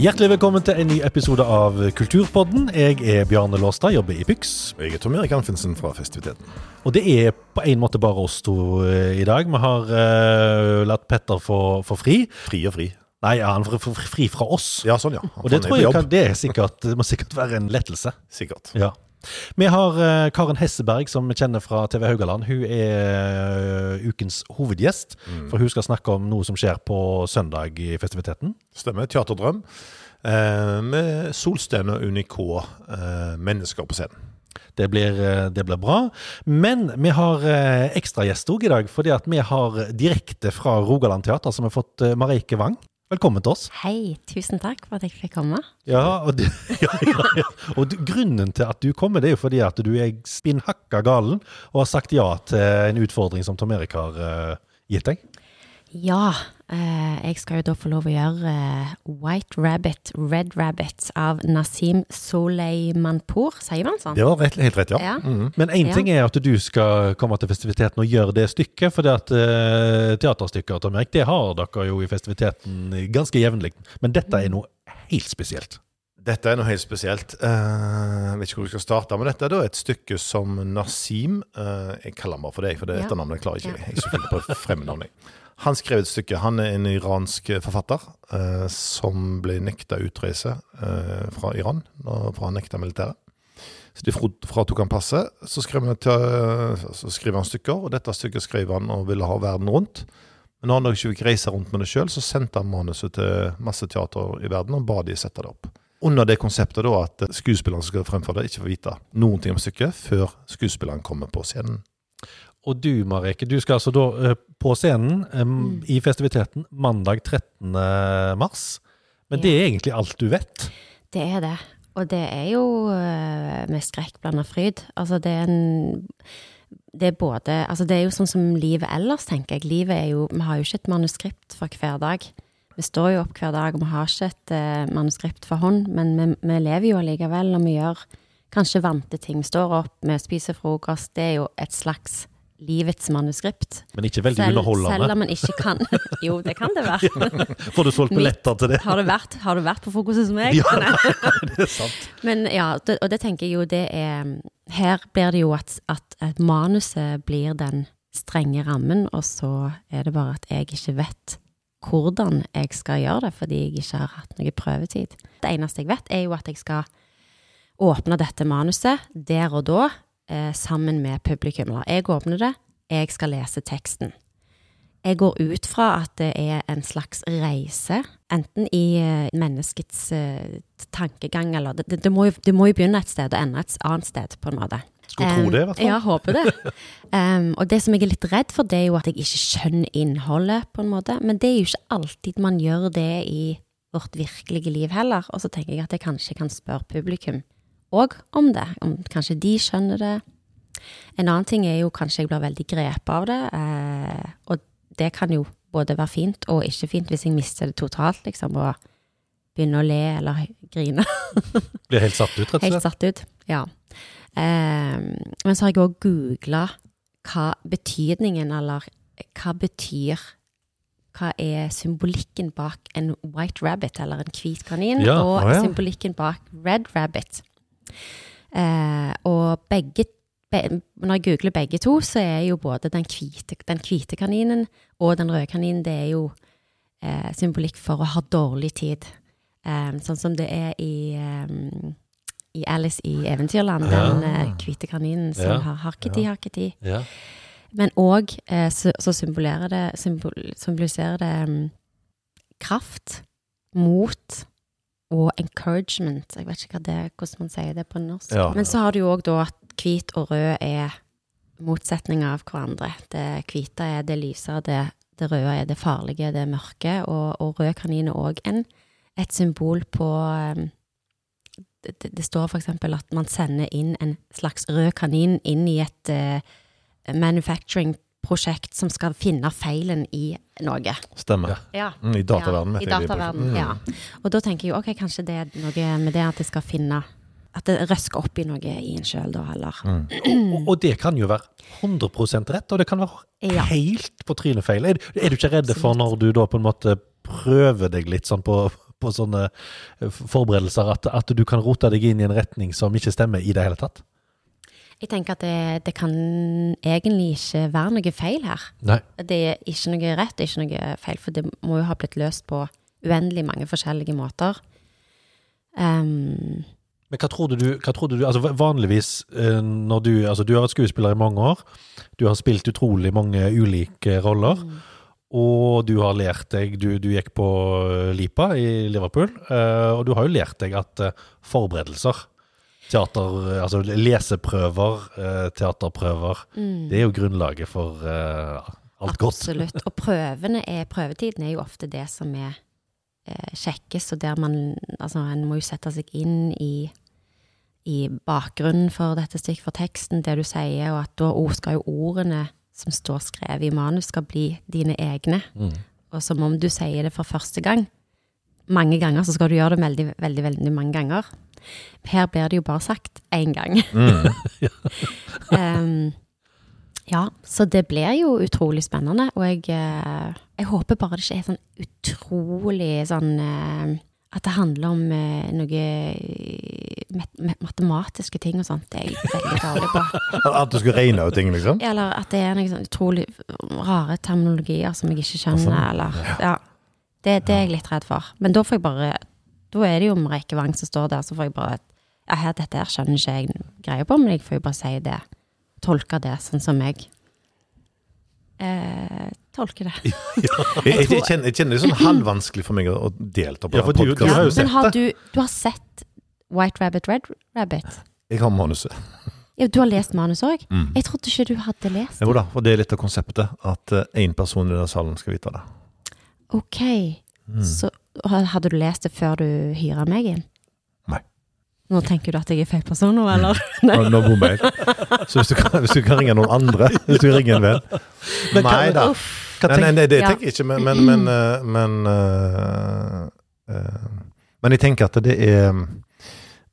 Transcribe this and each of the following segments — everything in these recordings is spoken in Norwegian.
Hjertelig velkommen til en ny episode av Kulturpodden. Jeg er Bjarne Låstad, jobber i Pyx. Jeg er Tom Erik Anfinsen fra Festiviteten. Og det er på en måte bare oss to eh, i dag. Vi har uh, latt Petter få, få fri. Fri og fri. Nei, ja, han får fri fra oss. Ja, sånn, ja. Og det tror jeg kan, det, er sikkert, det må sikkert være en lettelse. Sikkert. Ja. Vi har eh, Karen Hesseberg, som vi kjenner fra TV Haugaland. Hun er eh, ukens hovedgjest, for hun skal snakke om noe som skjer på søndag i festiviteten. Stemmer. Teaterdrøm. Eh, med Solsten og Unico, eh, mennesker på scenen. Det blir, eh, det blir bra. Men vi har ekstragjest òg i dag, fordi at vi har direkte fra Rogaland Teater, som har fått Mareike Wang. Velkommen til oss. Hei, tusen takk for at jeg fikk komme. Ja, og, du, ja, ja, ja. og du, Grunnen til at du kommer, det er jo fordi at du er spinnhakka galen og har sagt ja til en utfordring som Tom Erik har uh, gitt deg. Ja, jeg skal jo da få lov å gjøre eh, White Rabbit, Red Rabbit av Nasim Soleimanpour, sier man sånn? Det var rett, helt rett, ja. Ja. Mhm. Men én Ja. ting er at du skal komme til festiviteten og gjøre det stykket, for det at uh, teaterstykker Tom Erik, det har dere jo i festiviteten ganske jevnlig. Men dette er noe helt spesielt. Dette er noe helt spesielt. Eh, jeg vet ikke hvor vi skal starte men dette. er er et stykke som Nasim eh, Jeg kaller han bare for deg, for det etternavnet klarer ikke Ja. jeg. Jeg er så flink på fremmednavn. jeg. Han skrev et stykke. Han er en iransk forfatter eh, som ble nekta utreise eh, fra Iran, for han nekta militæret. Så de fratok han passet. Så skrev, han til, så skrev han stykker, og dette stykket skrev han og ville ha verden rundt. Men når han ikke fikk reise rundt med det sjøl, så sendte han manuset til masse teater i verden og ba de sette det opp. Under det konseptet da at skuespilleren som skal fremføre det, ikke får vite noen ting om stykket før skuespilleren kommer på scenen. Og du, Mareke, du skal altså da eh, på scenen mm. i festiviteten mandag 13. mars. Men Ja. det er egentlig alt du vet. Det er det. Og det er jo eh, med skrekk blanda fryd. Altså, det er en det er både Altså, det er jo sånn som livet ellers, tenker jeg. Livet er jo Vi har jo ikke et manuskript for hver dag. Vi står jo opp hver dag, og vi har ikke et uh, manuskript for hånd, men vi, vi lever jo allikevel, og vi gjør kanskje vante ting. Vi Står opp, vi spiser frokost. Det er jo et slags livets manuskript. Men ikke veldig selv underholdende. om man ikke kan Jo, det kan det være. Får du solgt billetter til det? Har du vært, har du vært på frokost hos meg? Ja, det er sant. Men ja, og det tenker jeg jo det er Her blir det jo at, at, at manuset blir den strenge rammen, og så er det bare at jeg ikke vet hvordan jeg skal gjøre det, fordi jeg ikke har hatt noe prøvetid. Det eneste jeg vet, er jo at jeg skal åpne dette manuset der og da, eh, sammen med publikum. Eller jeg åpner det, jeg skal lese teksten. Jeg går ut fra at det er en slags reise, enten i eh, menneskets eh, tankegang, eller det, det, må jo, det må jo begynne et sted og ende et annet sted, på en måte. Skulle tro det, i hvert fall. Ja, håper det. Um, og det som jeg er litt redd for, det er jo at jeg ikke skjønner innholdet, på en måte. Men det er jo ikke alltid man gjør det i vårt virkelige liv heller. Og så tenker jeg at jeg kanskje kan spørre publikum òg om det. Om kanskje de skjønner det. En annen ting er jo kanskje jeg blir veldig grepet av det. Eh, og det kan jo både være fint og ikke fint hvis jeg mister det totalt, liksom. Og begynner å le eller grine. Blir helt satt ut, rett og slett? Helt satt ut, ja. Eh, men så har jeg òg googla hva betydningen, eller hva betyr Hva er symbolikken bak en white rabbit, eller en hvit kanin, Ja, og ah, ja. symbolikken bak red rabbit. Eh, og begge be, Når jeg googler begge to, så er jo både den hvite, den hvite kaninen og den røde kaninen det er jo eh, symbolikk for å ha dårlig tid. Eh, sånn som det er i, eh, i Alice i Eventyrland, Ja. den eh, hvite kaninen som Ja. har harketid, harketid. Ja. Men òg eh, så, så symboliserer det, symbol, symboliserer det um, kraft, mot og encouragement. Jeg vet ikke det, hvordan man sier det på norsk. Ja. Men så har du jo òg da at hvit og rød er motsetninger av hverandre. Det hvite er det lyse, det, det røde er det farlige, det mørke, og, og rød kanin er òg et symbol på um, det, det, står eksempel at man sender inn en slags rød kanin inn i et eh, manufacturing-prosjekt som skal finne feilen i noe. Stemmer. Ja. Mm, I dataverden. Ja, I dataverden, ja. Og da tenker jeg jo, ok, kanskje det er noe med det at jeg skal finne At det røsker opp i noe i en sjøl, da, eller Og, og det kan jo være 100% rett, og det kan være Ja. helt på trynet feil. Er, du- er du ikke redd for når du da på en måte prøver deg litt sånn på, på sånne forberedelser at, at du kan rote deg inn i en retning som ikke stemmer i det hele tatt? Jeg tenker at det, det kan egentlig ikke være noe feil her. Nei. Det er ikke noe rett, det er ikke noe feil, for det må jo ha blitt løst på uendelig mange forskjellige måter. Um, Men hva trodde du, hva trodde du altså Vanligvis eh, når du Altså, du har vært skuespiller i mange år. Du har spilt utrolig mange ulike roller. Og du har lært deg Du, du gikk på eh, Lipa i Liverpool, eh, og du har jo lært deg at forberedelser Teater, eh, altså leseprøver, teaterprøver. teaterprøver, det er jo grunnlaget for uh, alt godt. Absolutt. Og prøvene er, prøvetiden er jo ofte det som er eh, kjekkest, og der man Altså, en må jo sette seg inn i i bakgrunnen for dette stykket, for teksten, det du sier, og at da skal jo ordene som står skrevet i manus, skal bli dine egne. Mm. Og som om du sier det for første gang. Mange ganger så skal du gjøre det veldig, veldig, veldig mange ganger. Her blir det jo bare sagt én gang. Em, ja, så det blir jo utrolig spennende, og jeg, eh, jeg håper bare det ikke er sånn utrolig sånn eh, At det handler om eh, noe matematiske ting og sånt. Det er jeg veldig dårlig på. At du skulle regne ut ting, liksom? Eller at det er noen sånn utrolig rare terminologier som jeg ikke skjønner, eller Ja. Det, det er jeg litt redd for. Men da får jeg bare Da er det jo Mereke Wang som står der, så får jeg bare Ja, her, dette her skjønner ikke jeg greie på, men jeg får jo bare si det. Tolke det sånn som jeg eh, tolker det. Jeg, jeg, jeg, kjenner, jeg kjenner det sånn halvvanskelig for meg å, å delta på Ja, for den du- du podcasten. har jo men har du, du har sett White Rabbit, Red Rabbit? Jeg har manuset. Ja, du har lest manuset òg? Mm. Jeg trodde ikke du hadde lest Jo det. da, for det er litt av konseptet. At én person i denne salen skal vite det. Ok. Mm. Så hadde du lest det før du hyra meg inn? Nei. Nå tenker du at jeg er feil person nå, eller? Nå, nå bommer jeg. Så hvis du, kan, hvis du kan ringe noen andre Hvis du ringer en venn Nei da. Nei, nei, nei, det Ja. tenker jeg ikke, men Men, men, eh, men, eh, men jeg tenker at det er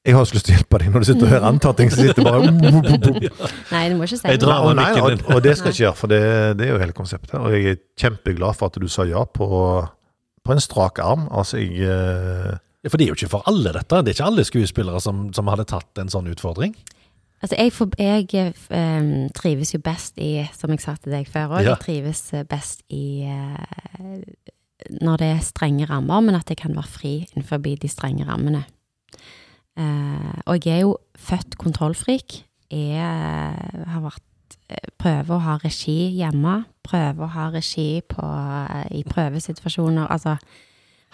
Jeg har så lyst til å hjelpe deg når du sitter og hører antatting. ting som sitter bare Nei, du må ikke si det. og, nei, og, og det skal jeg ikke gjøre, for det, det er jo hele konseptet. Og jeg er kjempeglad for at du sa ja på, på en strak arm. Altså, jeg eh, Ja, For det er jo ikke for alle dette. Det er ikke alle skuespillere som, som hadde tatt en sånn utfordring. Altså, jeg, for, jeg um, trives jo best i, som jeg sa til deg før òg, Ja. jeg trives eh, best i uh, når det er strenge rammer, men at jeg kan være fri innenfor de strenge rammene. Eh, og jeg er jo født kontrollfrik. Jeg eh, har vært eh, Prøver å ha regi hjemme. Prøver å ha regi på, i prøvesituasjoner. Altså,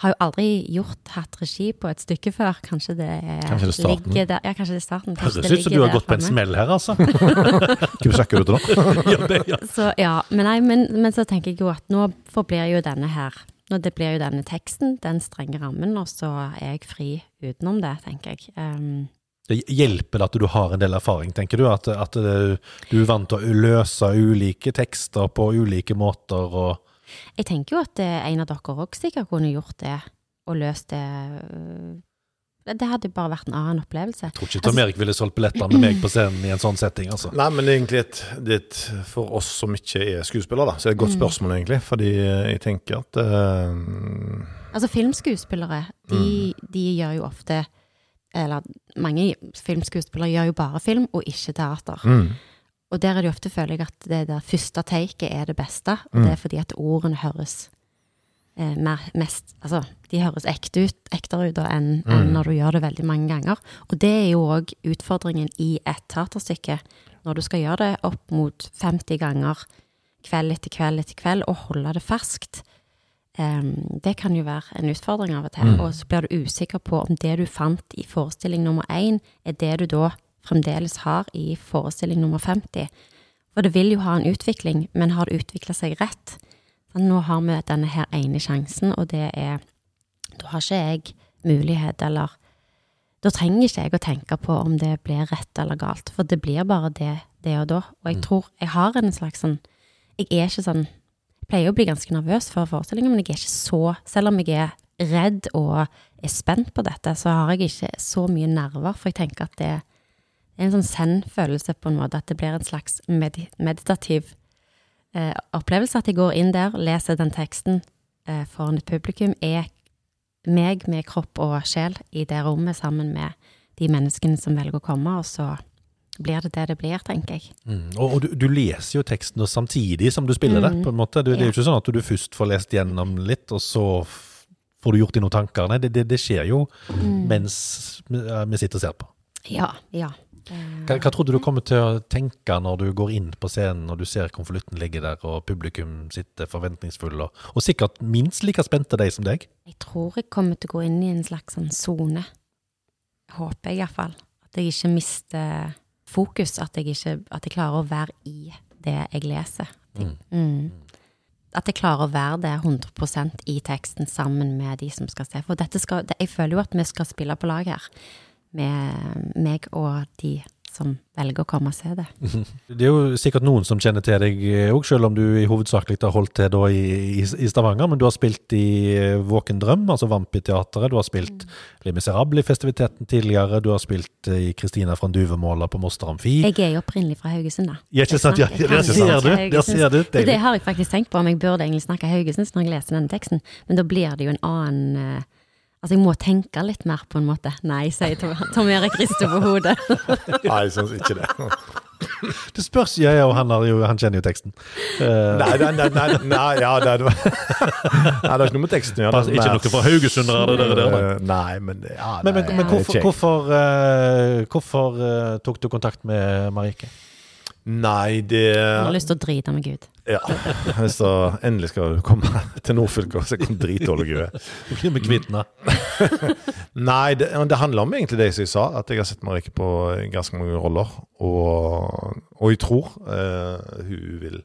har jo aldri gjort hatt regi på et stykke før. Kanskje det, Kanskje det er ligger der. Ja, kanskje det er starten. Kanskje Høres ut som du har gått på en smell her, altså. Hvem snakker du til nå? ja, det, ja. Så ja, men, nei, men, men så tenker jeg jo at nå forblir jo denne her Nå det blir jo denne teksten, den strenge rammen, og så er jeg fri utenom det, tenker jeg. Um, Det hjelper at du har en del erfaring, tenker du? At, at eh, du er vant til å løse ulike tekster på ulike måter og jeg tenker jo at eh, en av dere òg sikkert kunne gjort det, og løst det øh, Det hadde bare vært en annen opplevelse. Jeg tror ikke Tom Erik ville solgt billetter med meg på scenen i en sånn setting, altså. Nei, men egentlig et, det er et, for oss som ikke er skuespillere, da, så er det et godt spørsmål, egentlig. Fordi jeg tenker at uh... Altså, filmskuespillere, de, de gjør jo ofte Eller mange filmskuespillere gjør jo bare film, og ikke teater. mm, Og der er det jo ofte, føler jeg, at det der første taket er det beste. Og det er fordi at ordene høres eh, mer, mest Altså, de høres ekte ut, ektere ut enn enn en når du gjør det veldig mange ganger. Og det er jo òg utfordringen i et teaterstykke. Når du skal gjøre det opp mot 50 ganger kveld etter kveld etter kveld, og holde det ferskt. Um, det kan jo være en utfordring av og til. Og så blir du usikker på om det du fant i forestilling nummer én, er det du da fremdeles har i forestilling nummer 50. For det vil jo ha en utvikling, men har det utvikla seg rett? Nå har vi denne her ene sjansen, og det er Da har ikke jeg mulighet, eller Da trenger ikke jeg å tenke på om det blir rett eller galt, for det blir bare det, det og da. Og jeg tror jeg har en slags sånn Jeg er ikke sånn Jeg pleier å bli ganske nervøs for forestillinger, men jeg er ikke så Selv om jeg er redd og er spent på dette, så har jeg ikke så mye nerver, for jeg tenker at det er en sånn send-følelse, på en måte, at det blir en slags medi meditativ eh, opplevelse. At jeg går inn der, leser den teksten eh, foran et publikum, er meg med kropp og sjel i det rommet sammen med de menneskene som velger å komme, og så blir det det det blir, tenker jeg. Mm. Og, og du, du leser jo teksten samtidig som du spiller det, Mm. på en måte. Det, det er jo ikke sånn at du først får lest gjennom litt, og så får du gjort deg noen tanker. Nei, det, det, det skjer jo Mm. mens vi vi sitter og ser på. Ja, ja. Hva, hva tror du du kommer til å tenke når du går inn på scenen og du ser konvolutten ligge der, og publikum sitter forventningsfull, og, og sikkert minst like spente de som deg? Jeg tror jeg kommer til å gå inn i en slags sånn sone. Håper jeg iallfall. At jeg ikke mister fokus. At jeg, ikke, at jeg klarer å være i det jeg leser. Jeg, mm. at jeg klarer å være det 100% i teksten sammen med de som skal se. For skal, jeg føler jo at vi skal spille på lag her. Med meg og de som velger å komme og se det. Det er jo sikkert noen som kjenner til deg òg, selv om du i hovedsakelig har holdt til i, i, i Stavanger. Men du har spilt i eh, Våken drøm, altså Vampiteatret. Du har spilt Les Miserables i festiviteten tidligere. Du har spilt eh, i Kristina von Duvemåla på Moster Amfi. Jeg er jo opprinnelig fra Haugesund, da. Ja, ikke sant? Ja, Jeg der ser du. Der ser du. Og det har jeg faktisk tenkt på, om jeg burde egentlig snakke haugesundsk når jeg leser denne teksten. Men da blir det jo en annen eh, Altså, jeg må tenke litt mer, på en måte. Nei, sier Tom, Tom Erik rister på hodet. Nei, jeg syns ikke det. Det spørs, ja, og han, jo, han kjenner jo teksten. Uh. Nei, nei, nei, nei, nei ja, det, er- nei, det er ikke noe med teksten å gjøre. det er ikke mer- noe fra Haugesundere, det der. der, nei. Eh, Nei, men ja, ja, Men, men, nei, men det er hvorfor, hvorfor, uh, hvorfor uh, tok du kontakt med Marike? Nei, det Jeg har lyst til å drite meg ut. Ja. Så endelig skal du komme til nordfylket og se hvor dritdårlig du er. Blir med kvitt? Nei, det, det handler om egentlig det jeg sa, at jeg har sett Marike på ganske mange roller. Og, og jeg tror uh, hun vil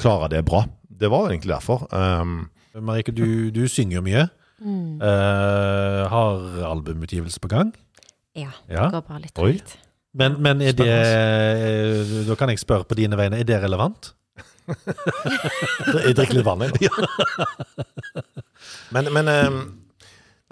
klare det bra. Det var egentlig derfor. Um, Marike, du, du synger jo mye. Mm. Uh, har albumutgivelse på gang. Ja, Ja. det går bare litt Oi. Men, men er det eh, Da kan jeg spørre på dine vegne, er det relevant? jeg drikker litt vann, jeg nå. Men, men um,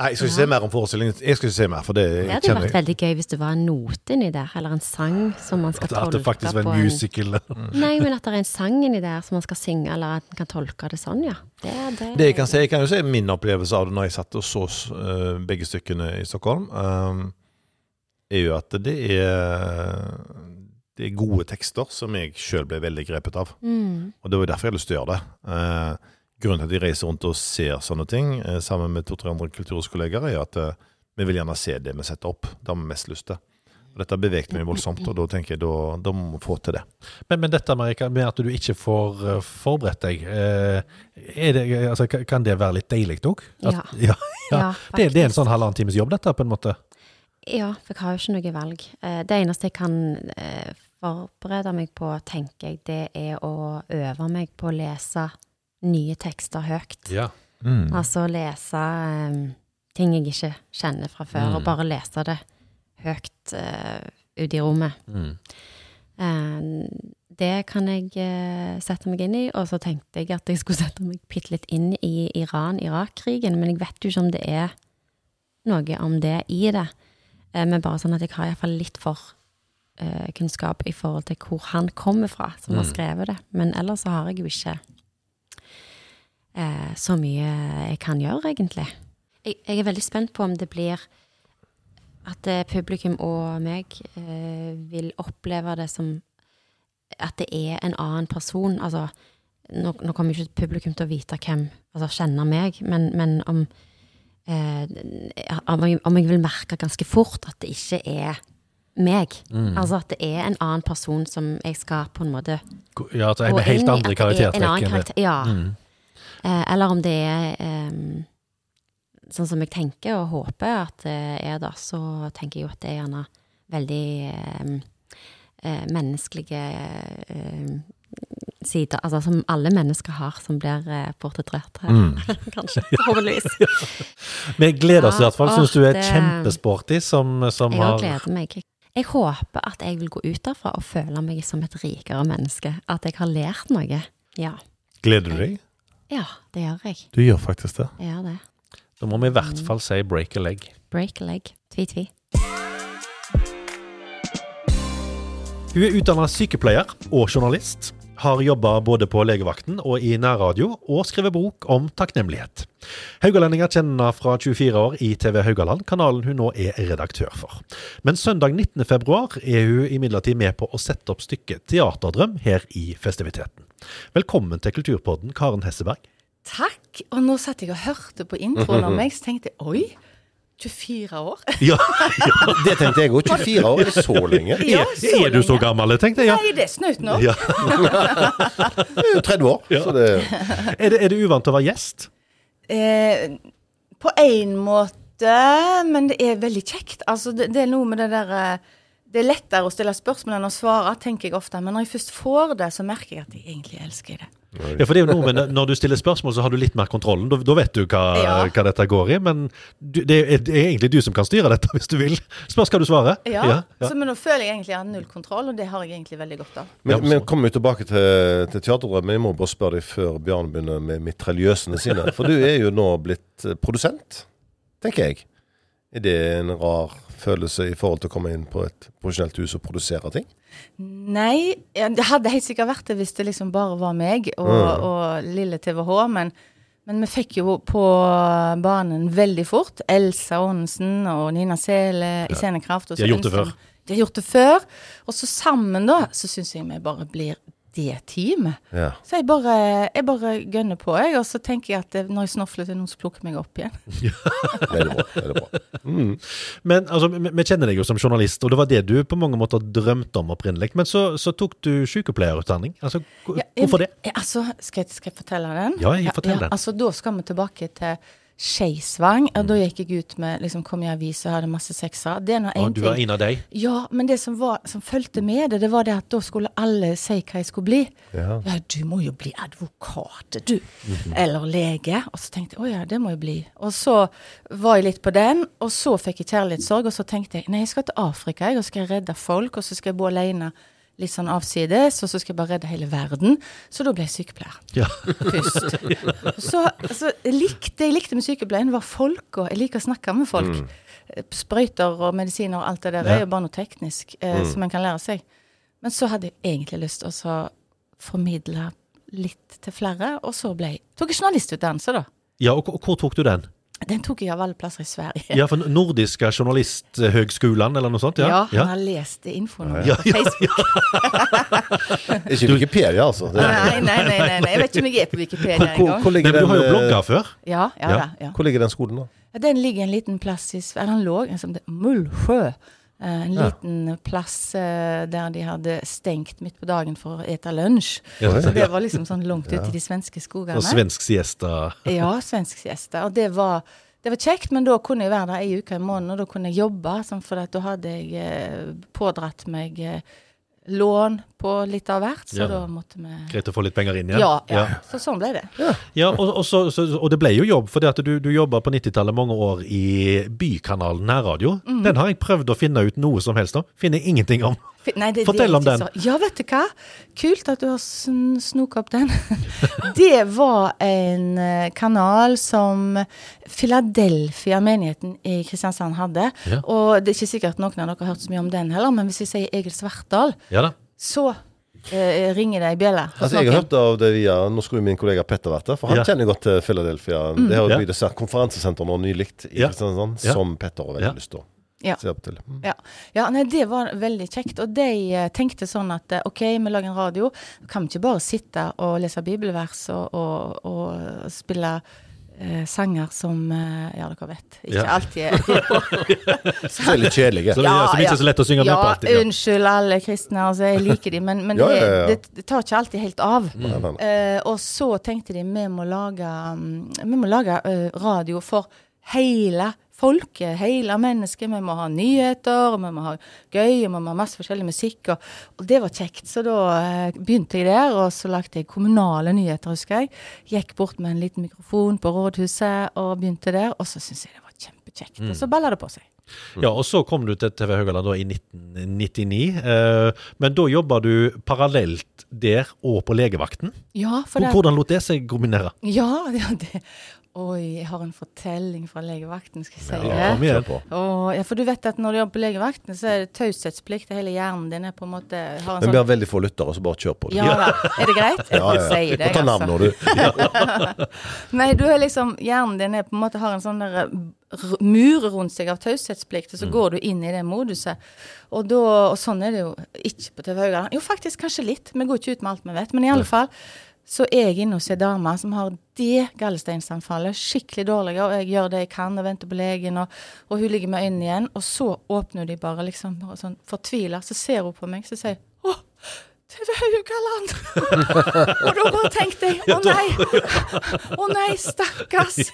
Nei, jeg skal ikke se mer om forestillingen. Jeg skal ikke se mer, for det Det hadde vært jeg. veldig gøy hvis det var en note inni der, eller en sang som man skal At, at det faktisk var en musical? Nei, men at det er en sang inni der som man skal synge, eller at man kan tolke det sånn, ja. Det, det, Det jeg kan si, jeg kan jo si min opplevelse av det når jeg satt og så eh, begge stykkene i Stockholm, um, er jo at det er, det er gode tekster som jeg sjøl ble veldig grepet av. Mm. Og det var derfor jeg hadde lyst til å gjøre det. Eh, grunnen til at jeg reiser rundt og ser sånne ting eh, sammen med to-tre andre kulturhuskolleger, er at eh, vi vil gjerne se det vi setter opp. Det har vi mest lyst til. Og dette har beveget meg voldsomt, og da tenker jeg da, da må vi få til det. Men, men dette Marika, med at du ikke får eh, forberedt deg, eh, er det, altså, kan- det være litt deilig òg? Ja. ja. Ja, Det, det er en sånn halvannen times jobb, dette, på en måte? Ja, for jeg har jo ikke noe valg. Eh, Det eneste jeg kan eh, forberede meg på, tenker jeg, det er å øve meg på å lese nye tekster høyt. Ja. Altså lese um, ting jeg ikke kjenner fra før, Mm. og bare lese det høyt uh, ut i rommet. Mm. Um, det kan jeg uh, sette meg inn i, og så tenkte jeg at jeg skulle sette meg bitte litt inn i Iran-Irak-krigen, men jeg vet jo ikke om det er noe om det i det. Eh, men bare sånn at jeg har iallfall litt for eh, kunnskap i forhold til hvor han kommer fra, som har Mm. skrevet det. Men ellers så har jeg jo ikke eh, så mye jeg kan gjøre, egentlig. Jeg, jeg er veldig spent på om det blir at publikum og meg vil oppleve det som at det er en annen person. Altså, nå, nå kommer ikke publikum til å vite hvem, altså kjenne meg, men, men om, om, jeg, om jeg vil merke ganske fort at det ikke er meg. Mm. Altså at det er en annen person som jeg skal på en måte Ja, at det gå med helt inn andre er karaktertrekk. karakter. Ja. Mm. Eh, eller om det er eh, sånn som jeg tenker og håper at det er da, så tenker jeg jo at det er gjerne veldig eh, eh, menneskelige eh, sider, altså som alle mennesker har, som blir eh, portrettert her. Mm. Kanskje, forhåpentligvis. Vi gleder oss i hvert fall. åh, Syns du er det- kjempesporty som, som Jeg har har gleder meg. Jeg håper at jeg vil gå ut derfra og føle meg som et rikere menneske. At jeg har lært noe. Ja. Gleder du deg? Ja, det gjør jeg. Du gjør faktisk det. Jeg gjør det. Da må vi i hvert fall si break a leg. Break a leg. Tvi-tvi. Hun er utdanna sykepleier og journalist. Har jobba både på legevakten og i nærradio, og skrevet bok om takknemlighet. Haugalendinger kjenner henne fra 24 år i TV Haugaland, kanalen hun nå er redaktør for. Men søndag 19. februar er hun imidlertid med på å sette opp stykket Teaterdrøm her i festiviteten. Velkommen til Kulturpodden, Karen Hesseberg. Takk. Og nå satt jeg og hørte på introen om meg, så tenkte jeg oi. 24 år? Ja, Det tenkte jeg òg. 24 år, er det så lenge? Ja, er, er du så lenge. gammel, tenkte jeg. Ja. Nei, det er snaut nå. Ja. Det er jo 30 år. Så det, Er, det, er det uvant å være gjest? Eh, på én måte, men det er veldig kjekt. Altså, det, det er noe med det derre Det er lettere å stille spørsmål enn å svare, tenker jeg ofte. Men når jeg først får det, så merker jeg at jeg egentlig elsker det. Ja, for det er jo noe med Når du stiller spørsmål, så har du litt mer kontrollen. Da, da vet du hva, Ja. hva dette går i. Men du, det, er, det er egentlig du som kan styre dette, hvis du vil. Spørs hva du svarer. Ja, ja, ja. Så, Men nå føler jeg egentlig jeg har null kontroll, og det har jeg egentlig veldig godt av. men vi kommer jo tilbake til, til teaterdrømmen. Jeg må bare spørre deg før Bjarne begynner med mitraljøsene sine. For du er jo nå blitt eh, produsent, tenker jeg. Er det en rar følelse i forhold til å komme inn på et profesjonelt hus og produsere ting? Nei, det hadde helt sikkert vært det hvis det liksom bare var meg og, Mm. og lille TVH, men, men vi fikk jo på banen veldig fort. Elsa Aanensen og Nina Sele i Scenekraft. og De har gjort det før. De har gjort det før. Og så sammen, da, så syns jeg vi bare blir det teamet. Ja. Så jeg bare, jeg bare gønner på, jeg. Og så tenker jeg at det, når jeg snofler, så er det noen som plukker meg opp igjen. Veldig bra. Veldig bra. Mm. Men altså, vi, vi kjenner deg jo som journalist, og det var det du på mange måter drømte om opprinnelig. Men så, så tok du sykepleierutdanning. Altså, Ja, jeg- hvorfor det? jeg- Altså, skal jeg, skal jeg fortelle den? Ja, jeg fortell den. Altså, da skal vi tilbake til Skeisvang. og Da gikk jeg ut med liksom, kom i avisa' og hadde masse seksere. Det er nå én ting. du var en av deg. Ja, men det som, var, som fulgte med det, det var det at da skulle alle si hva jeg skulle bli. Ja. Ja, du må jo bli advokat, du. Eller lege. Og så tenkte jeg å ja, det må jeg bli. Og så var jeg litt på den, og så fikk jeg kjærlighetssorg, og så tenkte jeg nei, jeg skal til Afrika, jeg, og skal redde folk, og så skal jeg bo alene litt sånn avsides, og så skal jeg bare redde hele verden. Så da ble jeg sykepleier Ja. først. Så, så likte, det jeg likte med sykepleien, var folk, og jeg liker å snakke med folk. Mm. Sprøyter og medisiner og alt det der Ja. er jo bare noe teknisk eh, som en kan lære seg. Men så hadde jeg egentlig lyst til å formidle litt til flere, og så ble jeg tok jeg journalistutdannelse, da. ja og hvor tok du den? Den tok jeg av alle plasser i Sverige. Ja, for Nordiske journalisthøgskolen, eller noe sånt? Ja, Ja. han har lest det infoen Ja, på Facebook. Ikke Wikipedia, altså. Det, Nei, nei, nei, nei, nei, jeg vet ikke om jeg er på Wikipedia engang. men du har jo eh, blogga før. Ja, ja, Ja. hvor ligger den skolen, da? Den ligger en liten plass i Sverige. Den lå en som det Mullsjø. Eh, En Ja. liten plass eh, der de hadde stengt midt på dagen for å ete lunsj. Ja. Så det var liksom sånn langt ute i de svenske skogene. Og svensk siesta. Ja, svensk siesta. Og det var, det var kjekt, men da kunne jeg være der ei uke i måneden, og da kunne jeg jobbe. Sånn, for da hadde jeg eh, pådratt meg lån på litt av hvert, så Ja. da måtte vi Greit å få litt penger inn igjen. ja, ja. Så sånn ble det. Ja, og, og, så, så, og det ble jo jobb, for du, du jobba på 90-tallet mange år i Bykanalen nærradio. Mm. Den har jeg prøvd å finne ut noe som helst om. Finner ingenting om. Nei, det, Fortell det om den. Så. Ja, vet du hva? Kult at du har sn snoka opp den. det var en eh, kanal som Philadelphia-menigheten i Kristiansand hadde. Ja. Og det er ikke sikkert noen av dere har hørt så mye om den heller, men hvis vi sier Egil Svartdal, Ja. Så eh, ringer det ei bjelle. Altså, jeg har hørt av det via Nå skulle min kollega Petter vært der, for han Ja. kjenner godt til Philadelphia. Det har jo Ja. blitt et konferansesenter nå nylig i Ja. Kristiansand, Ja. som Petter har veldig Ja. lyst til å Ja. se opp til. Mm. Ja. ja, nei, det var veldig kjekt. Og de eh, tenkte sånn at eh, OK, vi lager en radio. Kan vi ikke bare sitte og lese bibelvers og, og, og spille eh, sanger som eh, Ja, dere vet. Ikke Ja. alltid er Så det er litt kjedelige. Så ja, er som ikke er så lett å synge med på ja, alltid. Ja. unnskyld alle kristne, altså, jeg liker de, men, men Ja, det, ja, ja. Det, det tar ikke alltid helt av. Mm. Eh, og så tenkte de vi må lage, um, vi må lage uh, radio for hele folket, hele mennesket. Vi må ha nyheter, vi må ha gøy, vi må ha masse forskjellig musikk. Og, og det var kjekt. Så da eh, begynte jeg der, og så lagde jeg kommunale nyheter, husker jeg. Gikk bort med en liten mikrofon på rådhuset og begynte der. Og så syntes jeg det var kjempekjekt. Og så balla det på seg. Ja, og så kom du til TV Høgaland da i 1999. Eh, men da jobba du parallelt der og på legevakten. Ja, for det, Hvordan lot det seg kombinere? Ja det, Oi, jeg har en fortelling fra legevakten, skal jeg si Ja, det. kom igjen. kjør på. Ja, for du vet at når du jobber på legevakten, så er det taushetsplikt. Hele hjernen din er på en måte har en Men sånn vi har veldig få lyttere, så bare kjør på. Ja da. Er det greit? Jeg Ja, ja. Si det, ta navn altså. du. Nei, du er liksom Hjernen din er på en måte har en sånn der mur rundt seg av taushetsplikt, og så går du inn i det moduset. Og, da, og sånn er det jo ikke på TV Haugaland. Jo, faktisk kanskje litt. Vi går ikke ut med alt vi vet. Men i alle fall så er jeg inne hos ei dame som har det gallesteinsanfallet. Skikkelig dårlig, og jeg gjør det jeg kan og venter på legen, og, og hun ligger med øynene igjen. Og så åpner de bare liksom sånn fortvila. Så ser hun på meg, så sier TV Haugaland! og da bare tenkte jeg Å nei! Å nei, stakkars!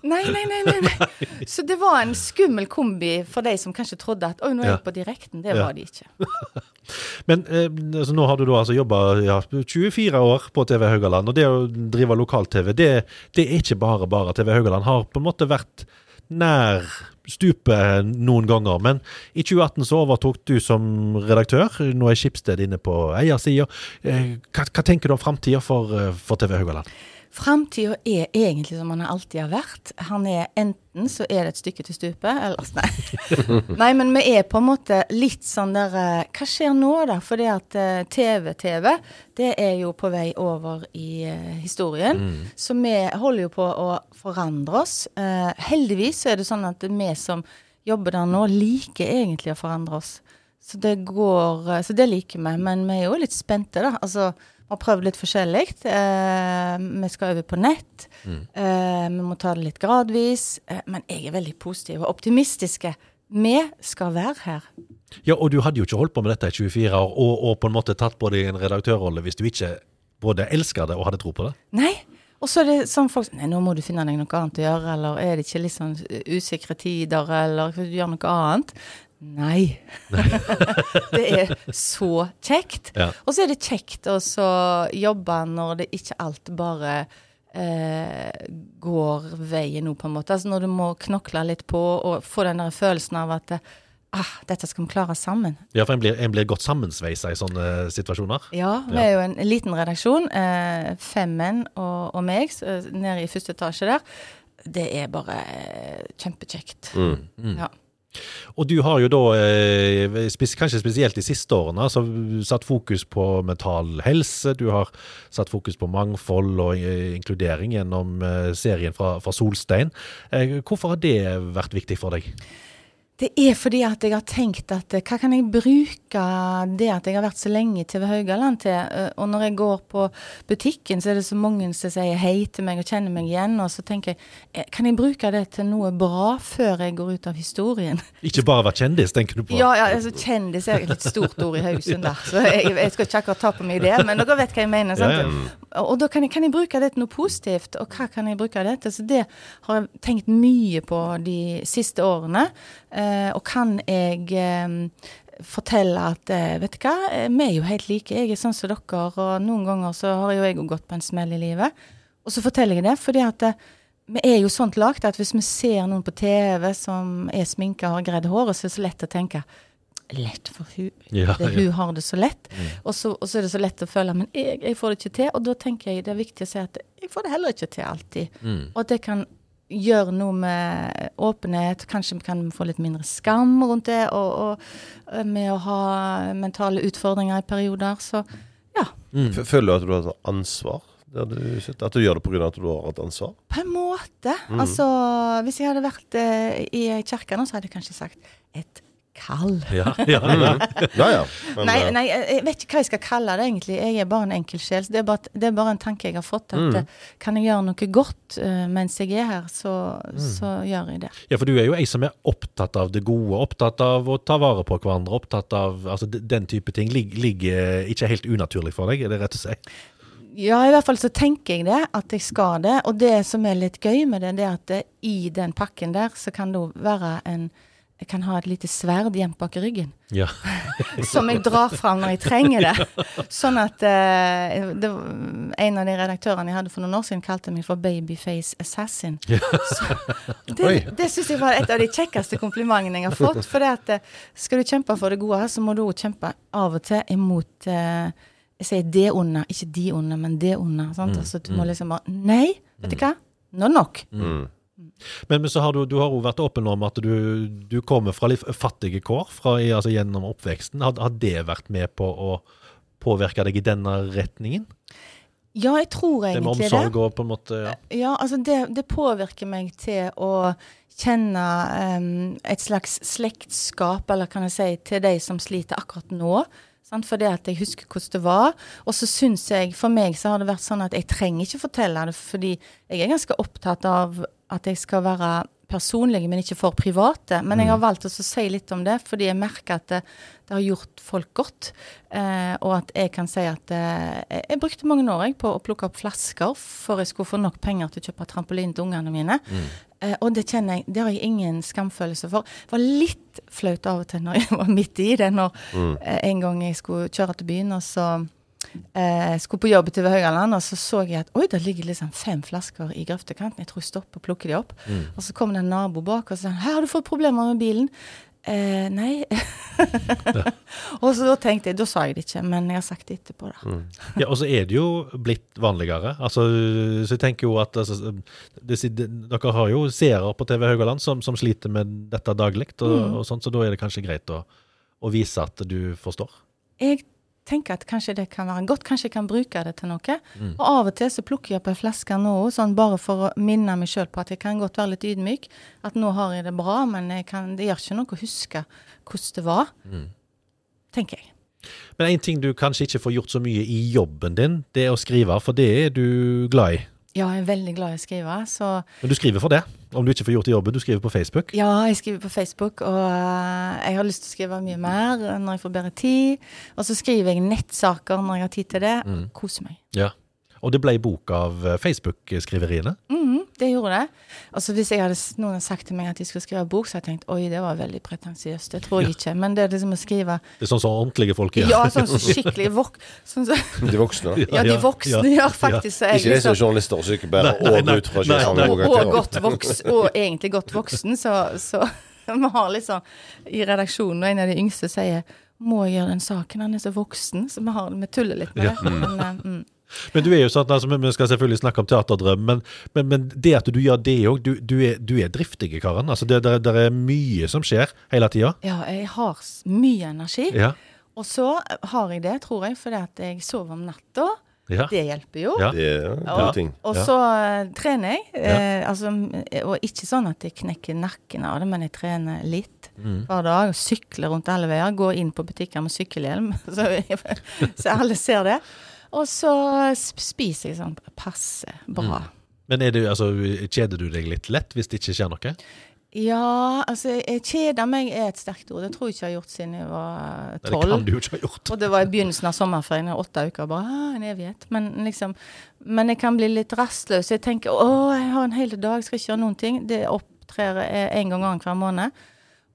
Nei, nei, nei, nei, nei. Så det var en skummel kombi for de som kanskje trodde at oi, nå er jeg på direkten. Det var de ikke. Men eh, altså, nå har du da altså jobba ja, 24 år på TV Haugaland, og det å drive lokal-TV, det, det er ikke bare bare. TV Haugaland har på en måte vært nær stupet noen ganger, men i 2018 så overtok du som redaktør. Nå er Skipsted inne på eiersida. Eh, hva, hva tenker du om framtida for, eh, for TV Haugaland? Framtida er egentlig som den alltid har vært. Han er enten så er det et stykke til stupet, eller nei. nei, men vi er på en måte litt sånn der eh, Hva skjer nå, da? Fordi at eh, TV-TV, det er jo på vei over i eh, historien. Så vi holder jo på å forandre oss. Eh, heldigvis så er det sånn at vi som jobber der nå, liker egentlig å forandre oss. Så det går eh, Så det liker vi. Men vi er jo litt spente, da. Altså, vi har prøvd litt forskjellig. Eh, vi skal over på nett. Eh, vi må ta det litt gradvis. Eh, men jeg er veldig positiv og optimistiske. Vi skal være her. Ja, og du hadde jo ikke holdt på med dette i 24 år, og, og på en måte tatt på deg en redaktørrolle hvis du ikke både elsker det og hadde tro på det. Nei. Og så er det sånn folk Nei, nå må du finne deg noe annet å gjøre, eller er det ikke litt sånn usikre tider, eller du gjør noe annet? Nei. det er så kjekt. Ja. Og så er det kjekt å jobbe når det ikke alt bare eh, går veien nå, på en måte. Altså når du må knokle litt på og få den der følelsen av at ah, dette skal vi klare sammen. Ja, for en blir, en blir godt sammensveisa i sånne situasjoner. Ja, vi er jo en liten redaksjon. Eh, fem menn og, og meg så, nede i første etasje der. Det er bare eh, kjempekjekt. Ja. Og du har jo da, eh, kanskje spesielt de siste årene, altså, satt fokus på mental helse. Du har satt fokus på mangfold og eh, inkludering gjennom eh, serien fra, fra Solstein. Hvorfor har det vært viktig for deg? Det er fordi at jeg har tenkt at eh, hva kan jeg bruke det at jeg har vært så lenge i TV Haugaland til? Eh, Og når jeg går på butikken, så er det så mange som sier hei til meg og kjenner meg igjen. Og så tenker jeg, eh, kan jeg bruke det til noe bra før jeg går ut av historien? Ikke bare være kjendis, tenker du på? Ja, ja, altså kjendis er et litt stort ord i Haugesund, der. Så jeg, jeg skal ikke akkurat ta på meg det, men dere vet hva jeg mener. sant? Og da kan jeg, kan jeg bruke det til noe positivt, og hva kan jeg bruke det til? Så det har jeg tenkt mye på de siste årene. Eh, og kan jeg eh, fortelle at eh, vet du hva, Eh, vi er jo helt like. Jeg er sånn som dere, og noen ganger så har jo jeg jo gått på en smell i livet. Og så forteller jeg det, fordi at eh, vi er jo sånt lagt at hvis vi ser noen på TV som er sminka og har gredd håret, så er det så lett å tenke Lett for hun. Ja, det, ja. hun har det så lett. Og, så, og så er det så lett å føle Men jeg, jeg får det ikke til. Og da tenker jeg det er viktig å si at jeg får det heller ikke til alltid. Og at det kan gjøre noe med åpenhet. Kanskje vi kan få litt mindre skam rundt det. Og, og med å ha mentale utfordringer i perioder. Så ja. Mm. Føler du at du har et ansvar? Du? At du gjør det pga. at du har et ansvar? På en måte. Altså, hvis jeg hadde vært eh, i kirka nå, så hadde jeg kanskje sagt et kall. Ja, ja, ja. Ja ja. Men, Nei, eh, nei, jeg vet ikke hva jeg skal kalle det egentlig. Jeg er bare en enkel sjel. Det, er bare- det er bare en tanke jeg har fått. At mm. kan jeg gjøre noe godt uh, mens jeg er her, så, så gjør jeg det. Ja, for du er jo ei som er opptatt av det gode, opptatt av å ta vare på hverandre, opptatt av altså, den type ting. Lig, ligger ikke helt unaturlig for deg, er det rett å si? Ja, i hvert fall så tenker jeg det, at jeg skal det. Og det som er litt gøy med det, det er at det, i den pakken der, så kan det jo være en Jeg kan ha et lite sverd gjemt bak i ryggen. Ja. som jeg drar fram når jeg trenger det. Sånn at uh, det, En av de redaktørene jeg hadde for noen år siden, kalte meg for Babyface Assassin. Så, det det syns jeg var et av de kjekkeste komplimentene jeg har fått. For det at eh, skal du kjempe for det gode, så må du òg kjempe av og til imot uh, Jeg sier det onde, ikke de onde, men det onde. Mm. Altså, du må liksom bare Nei, vet du hva? nå nok. Mm. Men, men så har du, du har jo vært åpen om at du, du kommer fra litt fattige kår fra, altså gjennom oppveksten. Har, har det vært med på å påvirke deg i denne retningen? Ja, jeg tror Det med egentlig det. omsorg og på en måte ja. Ja, altså det, det påvirker meg til å kjenne um, et slags slektskap, eller kan jeg si, til de som sliter akkurat nå. Sant? det at jeg husker hvordan det var. Og så syns jeg, for meg så har det vært sånn at jeg trenger ikke fortelle det, fordi jeg er ganske opptatt av at jeg skal være personlig, men ikke for private. Men jeg har valgt å si litt om det, fordi jeg merker at det, det har gjort folk godt. Eh, og at jeg kan si at eh, jeg, brukte mange år jeg, på å plukke opp flasker for jeg skulle få nok penger til å kjøpe trampoline til ungene mine. Eh, og det kjenner jeg, det har jeg ingen skamfølelse for. Det var litt flaut av og til når jeg var midt i det, når mm. en gang jeg skulle kjøre til byen, og så eh, skulle på jobb til Høgaland, og så så jeg at oi, det ligger liksom fem flasker i grøftekanten. Jeg tror jeg stopper og plukker de opp. Og så kom det en nabo bak og sa her har du fått problemer med bilen. Eh, nei. og så da tenkte jeg, da sa jeg det ikke, men jeg har sagt det etterpå, da. Ja, og så er det jo blitt vanligere. Altså, så jeg tenker jo at altså, det, Dere har jo seere på TV Haugaland som, som sliter med dette daglig, og, og sånt, så da er det kanskje greit å, å vise at du forstår. Jeg tenker at kanskje det kan være godt, kanskje jeg kan bruke det til noe. Og av og til så plukker jeg opp en flaske nå, sånn bare for å minne meg sjøl på at jeg kan godt være litt ydmyk. At nå har jeg det bra, men kan, det gjør ikke noe å huske hvordan det var. Tenker jeg. Men en ting du kanskje ikke får gjort så mye i jobben din, det er å skrive, for det er du glad i. Ja, jeg er veldig glad i å skrive, så Men du skriver for det, om du ikke får gjort det jobben. Du skriver på Facebook. Ja, jeg skriver på Facebook, og øh, jeg har lyst til å skrive mye mer når jeg får bedre tid. Og så skriver jeg nettsaker når jeg har tid til det. Koser meg. Ja. Og det ble bok av eh, Facebook-skriveriene. Mhm, det gjorde det. Altså Hvis jeg hadde, noen hadde sagt til meg at de skulle skrive bok, så hadde jeg tenkt oi, det var veldig pretensiøst. Det tror jeg ikke. Men det er liksom å skrive Det er sånn som ordentlige folk gjør. Ja, sånn som skikkelig vok... Sånn så, De voksne. da. ja, de voksne voksne ja, gjør faktisk så jeg Ikke de som liksom- er journalister og sykepleiere og ut fra nei. og og, og Rogatero. godt voks, og egentlig godt voksen, så, så vi har liksom I redaksjonen, og en av de yngste sier må jeg gjøre den saken, han er så voksen, så vi, har, vi tuller litt med Ja. det. Men, eh, mm. Men du er jo sånn, altså, vi- skal selvfølgelig snakke om teaterdrøm, men, men, men det at du gjør det òg, du, du, du er driftig, Karen. Altså, det, det, det er mye som skjer hele tida. ja, jeg har mye energi. Ja. Og så har jeg det, tror jeg, fordi at jeg sover om natta. Ja. Det hjelper jo. Ja. Det er Og, ting. og så eh, trener jeg. Eh, altså, og ikke sånn at jeg knekker nakken av det, men jeg trener litt Mm. hver dag. Sykler rundt alle veier. Går inn på butikker med sykkelhjelm, så, så alle ser det. Og så spiser jeg sånn passe bra. Men er det, altså, kjeder du deg litt lett hvis det ikke skjer noe? Ja, altså jeg kjeder meg er et sterkt ord. Det tror jeg ikke jeg har gjort siden jeg var tolv. Det kan du jo ikke ha gjort. Og det var i begynnelsen av sommerferien, åtte uker. Bare ah, en evighet. Men liksom Men jeg kan bli litt rastløs. Jeg tenker å, jeg har en hel dag, skal ikke gjøre noen ting. Det opptrer en gang annenhver måned.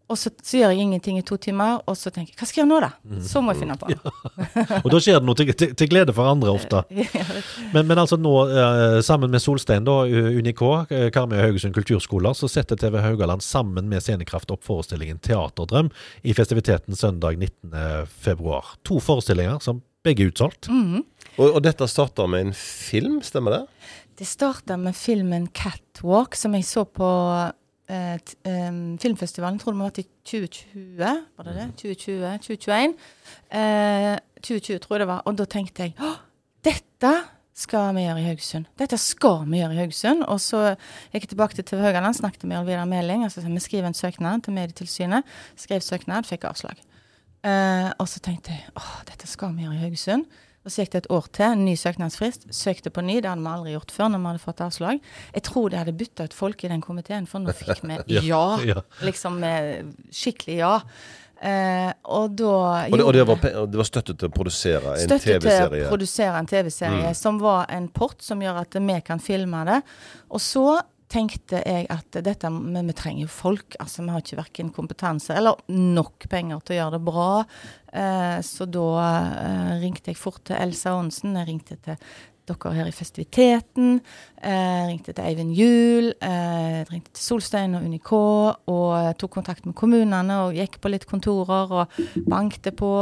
Og så, så gjør jeg ingenting i to timer, og så tenker jeg hva skal jeg gjøre nå, da? Så må jeg finne på. Og da skjer det noe til, til, til glede for andre ofte. Men, men altså nå, eh, sammen med Solstein, da, Unik, eh, Karmøy og Haugesund kulturskoler, så setter TV Haugaland sammen med Scenekraft opp forestillingen Teaterdrøm i festiviteten søndag 19. februar. To forestillinger som begge er utsolgt. Og, og dette starter med en film, stemmer det? Det starta med filmen 'Catwalk', som jeg så på filmfestivalen. Jeg tror det må vært i 2020. Var det det? 2020? 2021? Eh, 2020, tror jeg det var. Og da tenkte jeg Å, dette skal vi gjøre i Haugesund. Dette skal vi gjøre i Haugesund. Og så gikk jeg tilbake til TV Haugaland, snakket med Alvira Meling. Og så sa jeg, vi skriver en søknad til Medietilsynet. Skrev søknad, fikk avslag. Eh, og så tenkte jeg åh, dette skal vi gjøre i Haugesund. Og så gikk det et år til, en ny søknadsfrist. Søkte på ny, det hadde vi aldri gjort før når vi hadde fått avslag. Jeg tror de hadde bytta ut folk i den komiteen, for nå fikk vi ja. Ja. Liksom skikkelig ja. Eh, og da Og det, og det, var, det var støtte til å produsere en TV-serie? Støtte til å produsere en TV-serie som var en port som gjør at vi kan filme det. Og så tenkte jeg at dette Men vi trenger jo folk. Altså, vi har ikke verken kompetanse eller nok penger til å gjøre det bra. Eh, så da eh, ringte jeg fort til Elsa Aansen. Jeg ringte til dere her i festiviteten. Eh, ringte til Eivind Juel. Eh, ringte til Solstein og Unik og tok kontakt med kommunene og gikk på litt kontorer og bankte på.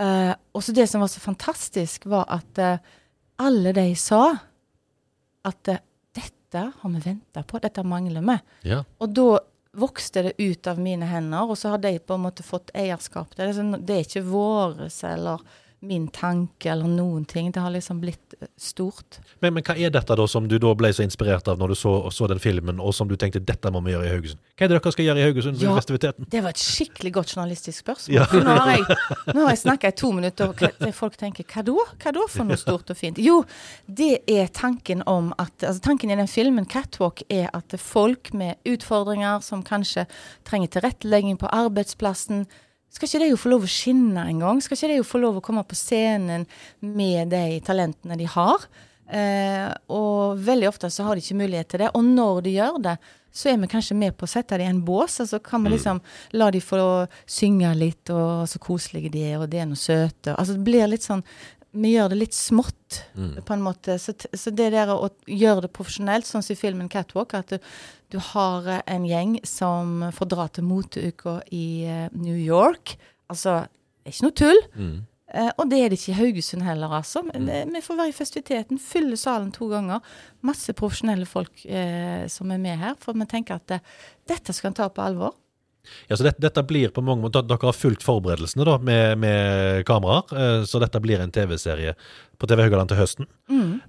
Eh, og så det som var så fantastisk, var at eh, alle de sa at eh, dette har vi venta på, dette mangler vi. Ja. Og da vokste det ut av mine hender, og så har de på en måte fått eierskap til det. Så det er ikke våres eller min tanke eller noen ting. Det har liksom blitt eh, stort. Men, men hva er dette da som du da ble så inspirert av når du så, så den filmen, og som du tenkte dette må vi gjøre i Haugesund? Hva er det dere skal gjøre i Haugesund Ja. festiviteten? Det var et skikkelig godt journalistisk spørsmål. Ja. Nå har jeg, nå har jeg snakka i to minutter, og folk tenker hva da? Hva da for noe stort og fint? Jo, det er tanken om at altså Tanken i den filmen, 'Catwalk', er at folk med utfordringer som kanskje trenger tilrettelegging på arbeidsplassen, skal ikke de jo få lov å skinne en gang? Skal ikke de jo få lov å komme på scenen med de talentene de har? Eh, og veldig ofte så har de ikke mulighet til det. Og når de gjør det, så er vi kanskje med på å sette dem i en bås. Og så kan vi liksom la dem få synge litt, og så koselige de er, og de er noe søte. Altså det blir litt sånn Vi gjør det litt smått, på en måte. Så, så det der å gjøre det profesjonelt, sånn som i filmen 'Catwalk', at du, du har eh, en gjeng som får dra til moteuka i eh, New York. Altså, det er ikke noe tull. Eh, og det er det ikke i Haugesund heller, altså. Men det, vi får være i festiviteten, fylle salen to ganger. Masse profesjonelle folk eh, som er med her. For vi tenker at eh, dette skal en ta på alvor. Ja, så dette, dette blir på mange måter, Dere har fulgt forberedelsene da, med, med kameraer, eh, så dette blir en TV-serie på TV Haugaland til høsten.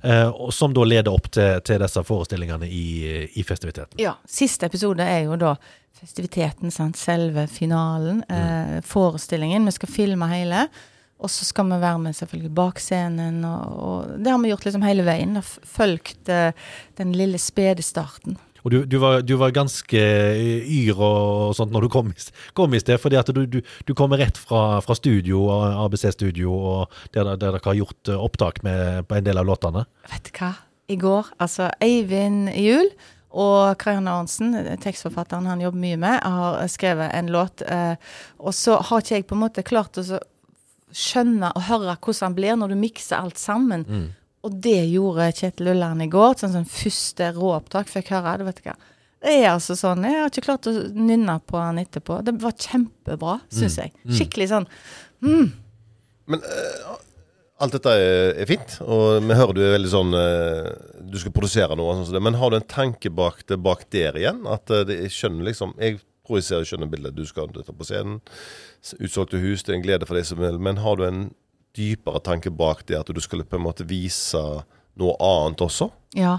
Eh, som da leder opp til, til disse forestillingene i, i festiviteten. Ja. Siste episode er jo da festiviteten, sant. Selve finalen. Eh, forestillingen. Vi skal filme hele. Og så skal vi være med selvfølgelig bak scenen, og, og det har vi gjort liksom hele veien. Fulgt eh, den lille spede starten. Og du, du, var, du var ganske yr og sånt når du kom, kom i sted, fordi at du, du, du kommer rett fra, fra studio, ABC-studio, og der, der dere har gjort eh, opptak med, på en del av låtene. Vet du hva? I går, altså Eivind Juel og Karianne Arntzen, tekstforfatteren han jobber mye med, har skrevet en låt. Eh, og så har ikke jeg på en måte klart å skjønne og høre hvordan han blir når du mikser alt sammen. Og det gjorde Kjetil Ulland i går. Sånn sånn første råopptak fikk høre. Det vet ikke hva. Det er altså sånn. Jeg har ikke klart å nynne på han etterpå. Det var kjempebra, syns jeg. Skikkelig sånn Men uh, alt dette er, er fint, og vi hører du er veldig sånn uh, Du skal produsere noe, sånn men har du en tanke bak det bak der igjen? At uh, det, jeg skjønner liksom Jeg projiserer skjønner bildet. Du skal dette på scenen. Utsolgte hus, det er en glede for deg som vil. Men har du en dypere tanke bak det, at du skulle på en måte vise noe annet også? Ja.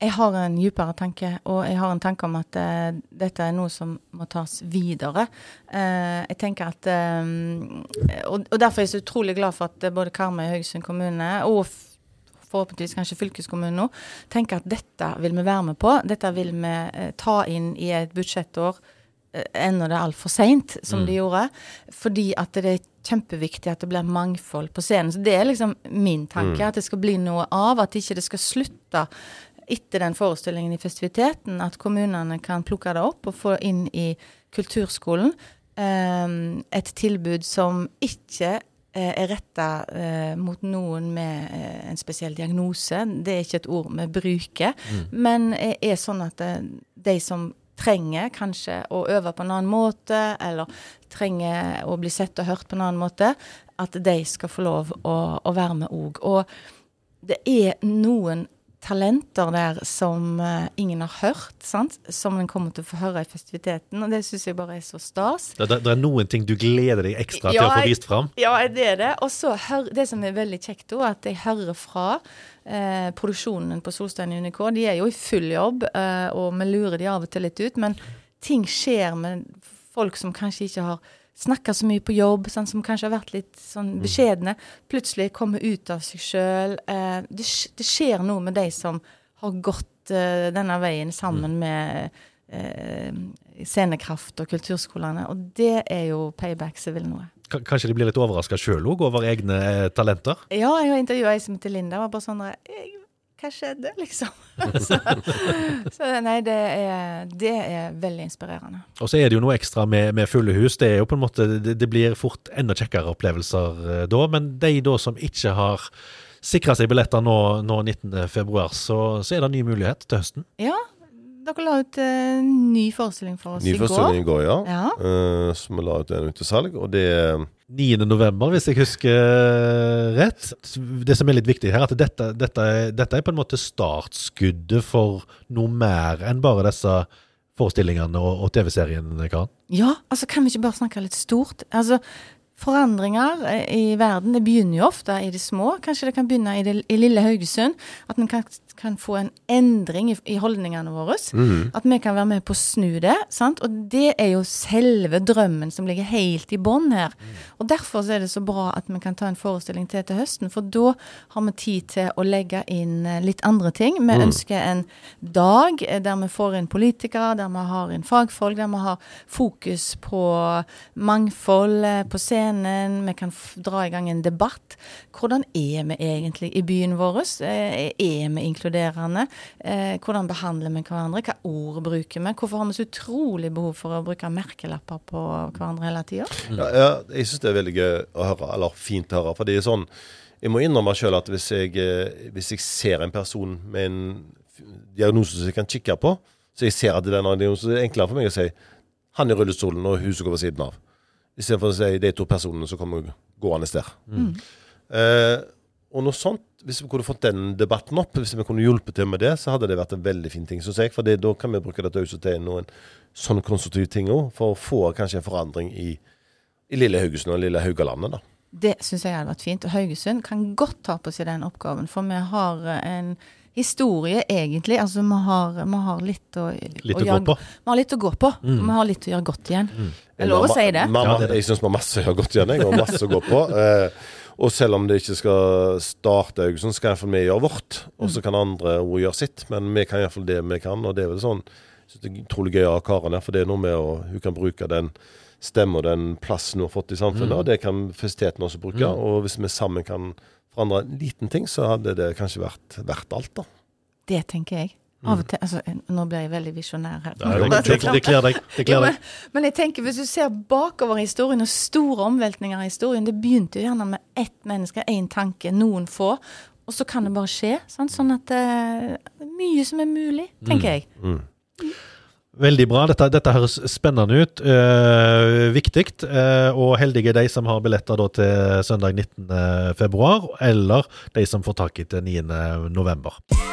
Jeg har en dypere tanke, og jeg har en tanke om at uh, dette er noe som må tas videre. Uh, jeg tenker at um, og, og derfor er jeg så utrolig glad for at både Karmøy Haugesund kommune, og forhåpentligvis kanskje fylkeskommunen nå, tenker at dette vil vi være med på. Dette vil vi uh, ta inn i et budsjettår ennå det er altfor seint, som de gjorde. Fordi at det er kjempeviktig at det blir mangfold på scenen. Så det er liksom min tanke, at det skal bli noe av. At ikke det skal slutte etter den forestillingen i festiviteten. At kommunene kan plukke det opp og få inn i kulturskolen um, et tilbud som ikke eh, er retta eh, mot noen med eh, en spesiell diagnose. Det er ikke et ord vi bruker, men er, er sånn at det, de som trenger kanskje å øve på en annen måte, eller trenger å bli sett og hørt på en annen måte, at de skal få lov å, å være med òg. Og det er noen talenter der som eh, ingen har hørt, sant? som en kommer til å få høre i festiviteten, og det syns jeg bare er så stas. Det, det, det er noen ting du gleder deg ekstra til Ja, å få vist fram. Ja, det er det. Og så det som er veldig kjekt òg, at jeg hører fra eh, produksjonen på Solstein UNK. De er jo i full jobb, eh, og vi lurer de av og til litt ut. Men ting skjer med folk som kanskje ikke har snakka så mye på jobb, sånn, som kanskje har vært litt sånn beskjedne. Plutselig kommer ut av seg sjøl. Eh, det, det skjer noe med de som har gått eh, denne veien sammen med eh, Scenekraft og kulturskolene. Og det er jo payback som vil noe. Kanskje de blir litt overraska sjøl òg over egne eh, talenter? Ja, jeg har intervjua ei som heter Linda. var bare sånn «Jeg- Hva skjedde, liksom? så, så nei, det er, det er veldig inspirerende. Og så er det jo noe ekstra med, med fulle hus. Det er jo på en måte, det, det blir fort enda kjekkere opplevelser eh, da. Men de da som ikke har sikra seg billetter nå, nå 19.2, så, så er det en ny mulighet til høsten. Ja, dere la ut eh, ny forestilling for oss Ny i går. forestilling i går, ja. Ja. Uh, som vi la ut en ut til salg, og det 9. november, hvis jeg husker rett. Det som er litt viktig her, er at dette, dette, dette er på en måte startskuddet for noe mer enn bare disse forestillingene og, og TV-serien, Karen. Ja, altså kan vi ikke bare snakke litt stort? Altså, forandringer eh, i verden, det begynner jo ofte i det små. Kanskje det kan begynne i, det, i lille Haugesund. At vi kan, kan få en endring i, i holdningene våre. At vi kan være med på å snu det. sant? Og det er jo selve drømmen som ligger helt i bånn her. Og derfor så er det så bra at vi kan ta en forestilling til til høsten, for da har vi tid til å legge inn eh, litt andre ting. Vi ønsker en dag eh, der vi får inn politikere, der vi har inn fagfolk, der vi har fokus på mangfold på scenen. Vi kan dra i gang en debatt. Hvordan er vi egentlig i byen vår? Eh, Er vi inkluderende? Eh, Hvordan behandler vi hverandre? Hva ord bruker vi? Hvorfor har vi så utrolig behov for å bruke merkelapper på hverandre hele tida? Ja, ja, jeg syns det er veldig gøy å høre, eller fint å høre. For det er sånn Jeg må innrømme sjøl at hvis jeg, eh, hvis jeg ser en person med en diagnose som jeg kan kikke på, så jeg ser at det er så er enklere for meg å si han i rullestolen og huset går ved siden av. Istedenfor å si de to personene som kommer gående der. Eh, og noe sånt, Hvis vi kunne fått den debatten opp, hvis vi kunne hjulpet til med det, så hadde det vært en veldig fin ting, synes jeg. For det, da kan vi bruke dette huset til noen sånn konstruktive ting òg, for å få kanskje en forandring i, i lille Haugesund og lille Haugalandet. da. Det syns jeg hadde vært fint. Og Haugesund kan godt ta på seg den oppgaven, for vi har eh, en historie, egentlig. Altså, vi har, vi har litt å, Litt å gå gjøre- på. Vi har litt å gå på. Mm. Vi har litt å gjøre godt igjen. Det er lov å si det. Ja, det det. Jeg syns vi har masse å gjøre godt igjen, jeg, har masse å gå på. Eh, og selv om det ikke skal starte Haugesund, skal iallfall vi gjøre vårt. Og så kan andre gjøre sitt, men vi kan iallfall det vi kan. Og det er vel sånn synes det er utrolig gøy å ha Karen her, for det er noe med å Hun kan bruke den stemmen og den plassen hun har fått i samfunnet, og det kan festiviteten også bruke. Og hvis vi sammen kan forandre en liten ting, så hadde det kanskje vært verdt alt, da. Det tenker jeg. Av og til, altså, Nå blir jeg veldig visjonær her. Det, det, det kler deg. Det kler men, deg. men jeg tenker, hvis du ser bakover i historien, og store omveltninger i historien Det begynte jo gjerne med ett menneske, én tanke, noen få. Og så kan det bare skje. Sant? Sånn at er mye som er mulig, tenker jeg. Veldig bra. Dette, dette høres spennende ut. Eh, viktig. Eh, og heldige de som har billetter da til søndag 19. februar, eller de som får tak i til 9.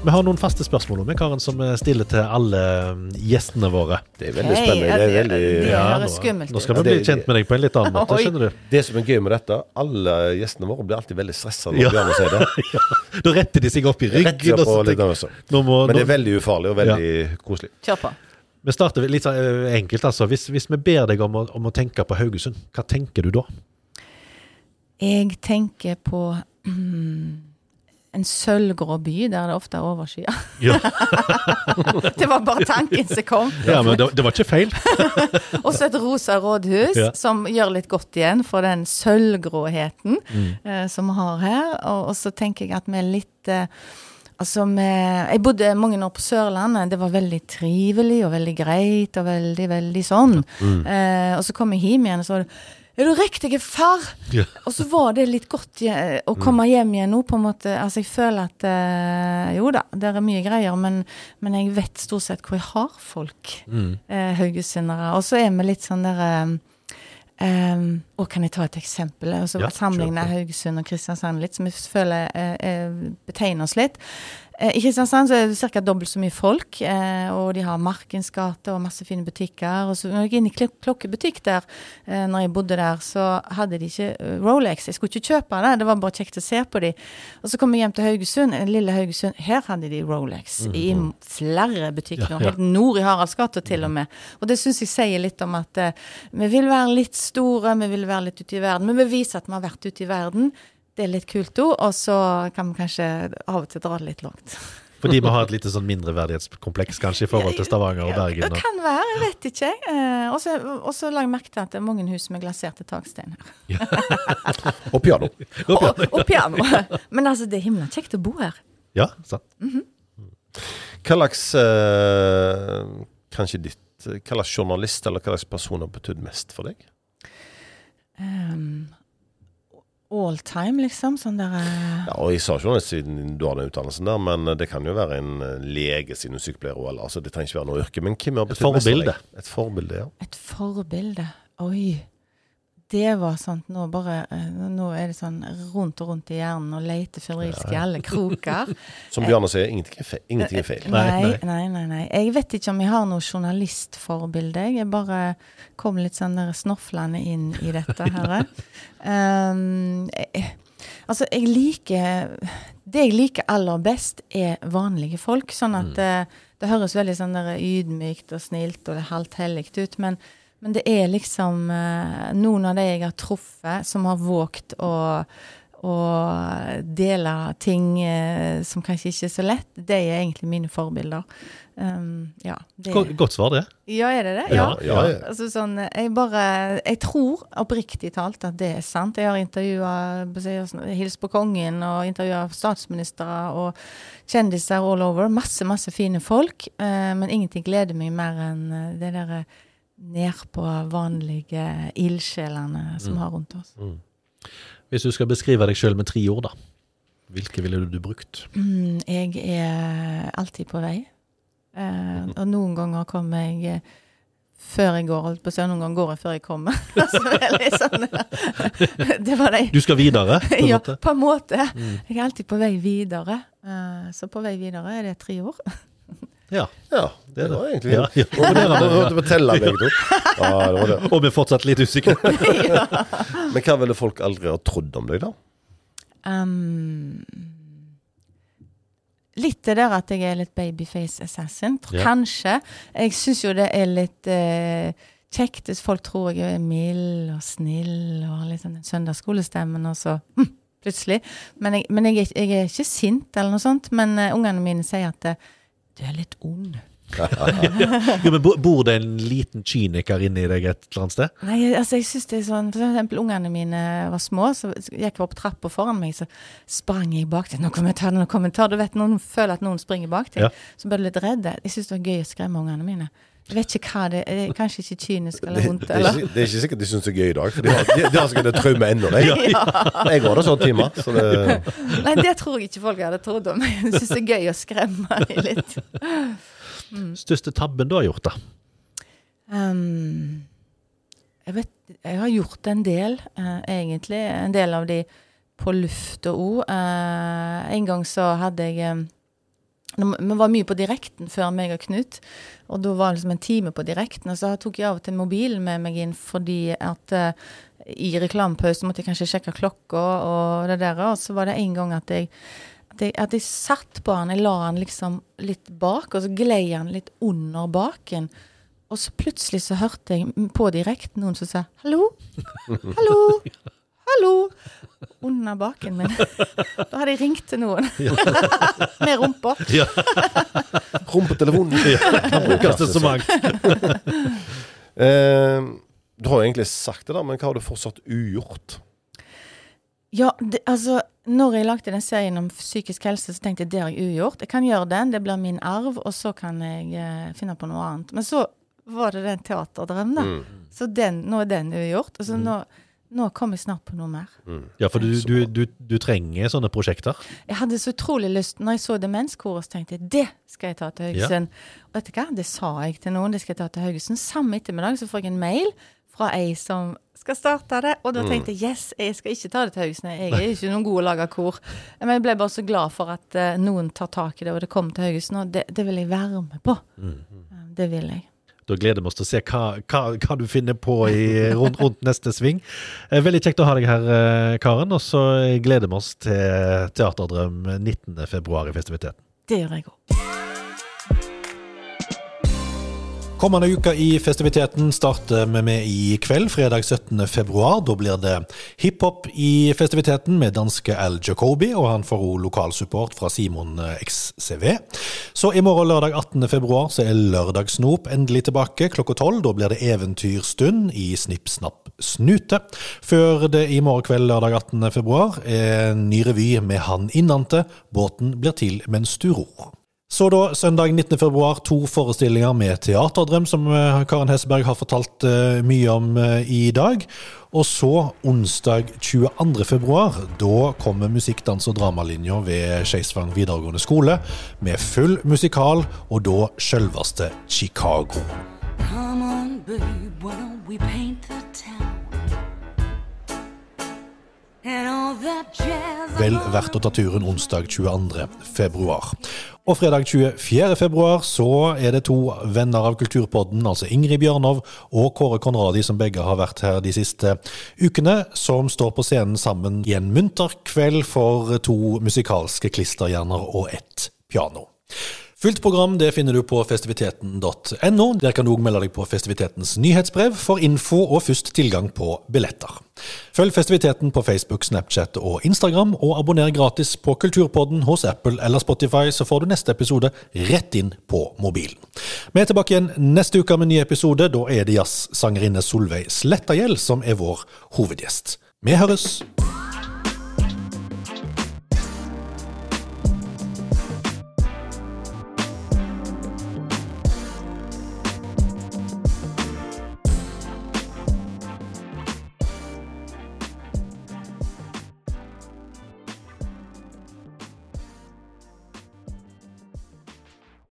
Vi har noen faste spørsmål med Karen, som vi stiller til alle mm, gjestene våre. Det er veldig spennende. Det er veldig Ja, nå, skummelt nå skal vi bli kjent med deg på en litt annen måte, skjønner du. Det som er gøy med dette, alle gjestene våre blir alltid veldig stressa når Ja. Bjarne sier det. Da retter de seg opp i ryggen. Opp litt nå må, Men det er veldig ufarlig og veldig koselig. Kjør på. vi starter litt sånn, eh, enkelt. altså. Hvis, hvis vi ber deg om å, om å tenke på Haugesund, hva tenker du da? Jeg tenker på mm, en sølvgrå by der det ofte er overskya. Ja, det var bare tanken som kom. ja men det, det var ikke feil. Og så et rosa rådhus, Ja. som gjør litt godt igjen for den sølvgråheten eh, som vi har her. Og, og så tenker jeg at vi er litt eh, Altså, med, jeg bodde mange år på Sørlandet. Det var veldig trivelig og veldig greit og veldig, veldig sånn. Eh, og så kom jeg hjem igjen, og så var det Er du riktig far? Ja. Og så var det litt godt å komme hjem igjen nå, på en måte. Altså, jeg føler at eh, Jo da, det er mye greier, men, men jeg vet stort sett hvor jeg har folk. Eh, haugesundere. Og så er vi litt sånn der eh, og kan jeg ta et eksempel? Og så Ja, Sammenligne. Haugesund og Kristiansand litt, som jeg føler eh, eh, betegner oss litt. Eh, I Kristiansand så er det ca. dobbelt så mye folk, eh, og de har Markens gate og masse fine butikker. Og så når jeg gikk inn i klokkebutikk der, eh, når jeg bodde der, så hadde de ikke Rolex. Jeg skulle ikke kjøpe det, det var bare kjekt å se på de. Og så kom jeg hjem til Haugesund, lille Haugesund. Her hadde de Rolex i flere butikker. Ja, ja. Helt nord i Haraldsgata til og med. Og det syns jeg sier litt om at vi vil være litt store, vi vil være litt ute i verden. Men vi viser at vi har vært ute i verden. Det er litt kult òg, og så kan vi kanskje av og til dra det litt langt. Fordi vi har et lite sånn mindreverdighetskompleks kanskje i forhold til Stavanger og Bergen. Det kan være, jeg vet ikke. Eh, og så- Og la jeg merke til at det er mange hus med glaserte takstein her. Og piano. Og, og piano. Men altså, det er himla kjekt å bo her. ja, sant. Hva slags eh, Kanskje ditt Hva slags journalist eller hva slags person har betydd mest for deg? Um, all time, liksom. Sånn der eh, Ja, og Jeg sa ikke noe siden du har den utdannelsen der, men det kan jo være en eh, lege siden du er sykepleier. også, altså, det trenger ikke være noe yrke. Men hvem har betydd mest for forbilde. deg? Et forbilde, ja. Et forbilde. Oi. Det var sånt Nå bare eh, Nå er det sånn rundt og rundt i hjernen og leter febrilsk i alle kroker. Som Bjarne sier, ingenting er feil. Ingenting er feil. Nei, Nei, nei. nei. Jeg vet ikke om jeg har noe journalistforbilde. Jeg bare kom litt sånn der snorflende inn i dette her. Um, jeg, altså, jeg liker Det jeg liker aller best, er vanlige folk. Sånn at mm. det høres veldig sånn der ydmykt og snilt og det halvt hellig ut. Men, men det er liksom eh, noen av de jeg har truffet, som har våget å å dele ting eh, som kanskje ikke er så lett, det er egentlig mine forbilder. Um, ja, det, Go- Godt svar, det. ja, er det det? Ja, ja, ja. Altså sånn, jeg bare Jeg tror oppriktig talt at det er sant. Jeg har intervjua Hils på kongen og intervjua statsministre og kjendiser all over. Masse, masse fine folk. Uh, men ingenting gleder meg mer enn det derre nedpå vanlige ildsjelene som har rundt oss. Hvis du skal beskrive deg sjøl med tre ord, da. Hvilke ville du brukt? Mm, jeg er alltid på vei. Eh, og noen ganger kommer jeg eh, før jeg går, holdt på å si. Noen ganger går jeg før jeg kommer. altså, det sånn Det var det. Du skal videre? På Ja, måte. på en måte. Jeg er alltid på vei videre. Eh, så på vei videre er det tre ord. Ja. Ja, det var egentlig Ja, ja. Måtte vi telle begge to. Ja, det var det. Og vi er fortsatt litt usikre. Men hva ville folk aldri ha trodd om deg, da? Um, litt det der at jeg er litt babyface assassin. Ja. Kanskje. Jeg syns jo det er litt uh, kjekt hvis folk tror jeg er mild og snill og har litt sånn den søndagsskolestemmen, og så hm, plutselig. Men, jeg, men jeg, jeg er ikke sint eller noe sånt. Men uh, ungene mine sier at eh, du er litt ond. Jo, men Bor det en liten kyniker inni deg et eller annet sted? Nei, altså jeg synes det er sånn For eksempel ungene mine var små, så gikk jeg opp trappa foran meg, så sprang jeg bak dem. Nå kommer jeg ta det, nå kommer jeg ta det. Du vet, noen føler at noen springer bak til, Ja. så blir du litt redd. Jeg synes det var gøy å skremme ungene mine. Jeg vet ikke hva det er. Kanskje ikke kynisk eller vondt, det, det, det er ikke sikkert de syns det er gøy i dag, for de har, de, de har sikkert et traume ennå. Jeg, jeg går det sånn timer, så det Nei, det tror jeg ikke folk hadde trodd om. Jeg synes det er gøy å skremme dem litt. Største tabben du har gjort, da? Um, jeg vet Jeg har gjort en del, uh, egentlig. En del av de på lufta òg. en gang så hadde jeg eh, når Vi var mye på direkten før meg og Knut. Og da var det liksom en time på direkten. Og så tok jeg av og til mobilen med meg inn fordi at uh, i reklamepausen måtte jeg kanskje sjekke klokka og det der. Og så var det en gang at jeg at jeg, at jeg satt på han, jeg la han liksom litt bak, og så glei han litt under baken. Og så plutselig så hørte jeg på direkten noen som sa 'hallo', 'hallo', 'hallo'. Under baken min. Da hadde jeg ringt til noen. Med rumpa. Ja, Rumpetelefonen. Ja. brukes til så mangt. Eh, du har jo egentlig sagt det, da, men hva har du fortsatt ugjort? Ja, det, altså Når jeg lagde den serien om psykisk helse, så tenkte jeg det har jeg ugjort. Jeg kan gjøre den, det blir min arv, og så kan jeg eh, finne på noe annet. Men så var det den teaterdrømmen, da. Mm. Så den, nå er den ugjort. Og så nå, nå kommer jeg snart på noe mer. Ja, for du, du, du, du trenger sånne prosjekter. Jeg hadde så utrolig lyst Når jeg så Demenskoret, så tenkte jeg det skal jeg ta til Haugesund. Og vet du hva, det sa jeg til noen, det skal jeg ta til Haugesund. Samme ettermiddag så får jeg en mail fra ei som skal starte det. Og da tenkte jeg yes, jeg skal ikke ta det til Haugesund. Jeg er ikke noen god å lage kor. Men jeg ble bare så glad for at eh, noen tar tak i det, og det kommer til Haugesund. Og det, det vil jeg være med på. Ja, Det vil jeg. Da gleder vi oss til å se hva, hva, hva du finner på i, rundt, rundt neste sving. Eh, Veldig kjekt å ha deg her, eh, Karen. Og så gleder vi oss til Teaterdrøm 19.2 i festiviteten. Det gjør jeg òg. Kommende uke i festiviteten starter vi med i kveld, fredag 17. februar. Da blir det hiphop i festiviteten med danske Al Jacobi, og han får òg lokalsupport fra Simon eh, XCV. Så i morgen lørdag 18. februar så er Lørdagssnop endelig tilbake klokka tolv. Da blir det eventyrstund i Snipp Snapp Snute. Før det i morgen kveld lørdag 18. februar er en ny revy med Han innante. Båten blir til mens du ror. Så da, søndag 19. februar, to forestillinger med Teaterdrøm, som eh, Karen Hesseberg har fortalt eh, mye om eh, i dag. Og så onsdag 22. februar, da kommer musikk, dans og dramalinja ved Skeisvang videregående skole med full musikal, og da sjølveste Chicago. Come on, babe, why don't we paint the Vel verdt å ta turen onsdag 22. februar. Og fredag 24. februar så er det to venner av Kulturpodden, altså Ingrid Bjørnov og Kåre Konradi, som begge har vært her de siste ukene, som står på scenen sammen i en munter kveld for to musikalske klisterhjerner og ett piano. Fullt program det finner du på festiviteten.no. Der kan du òg melde deg på festivitetens nyhetsbrev for info og først tilgang på billetter. Følg festiviteten på Facebook, Snapchat og Instagram, og abonner gratis på Kulturpodden hos Apple eller Spotify, så får du neste episode rett inn på mobilen. Vi er tilbake igjen neste uke med ny episode. Da er det jazzsangerinne Solveig Slettagjeld som er vår hovedgjest. Vi høres!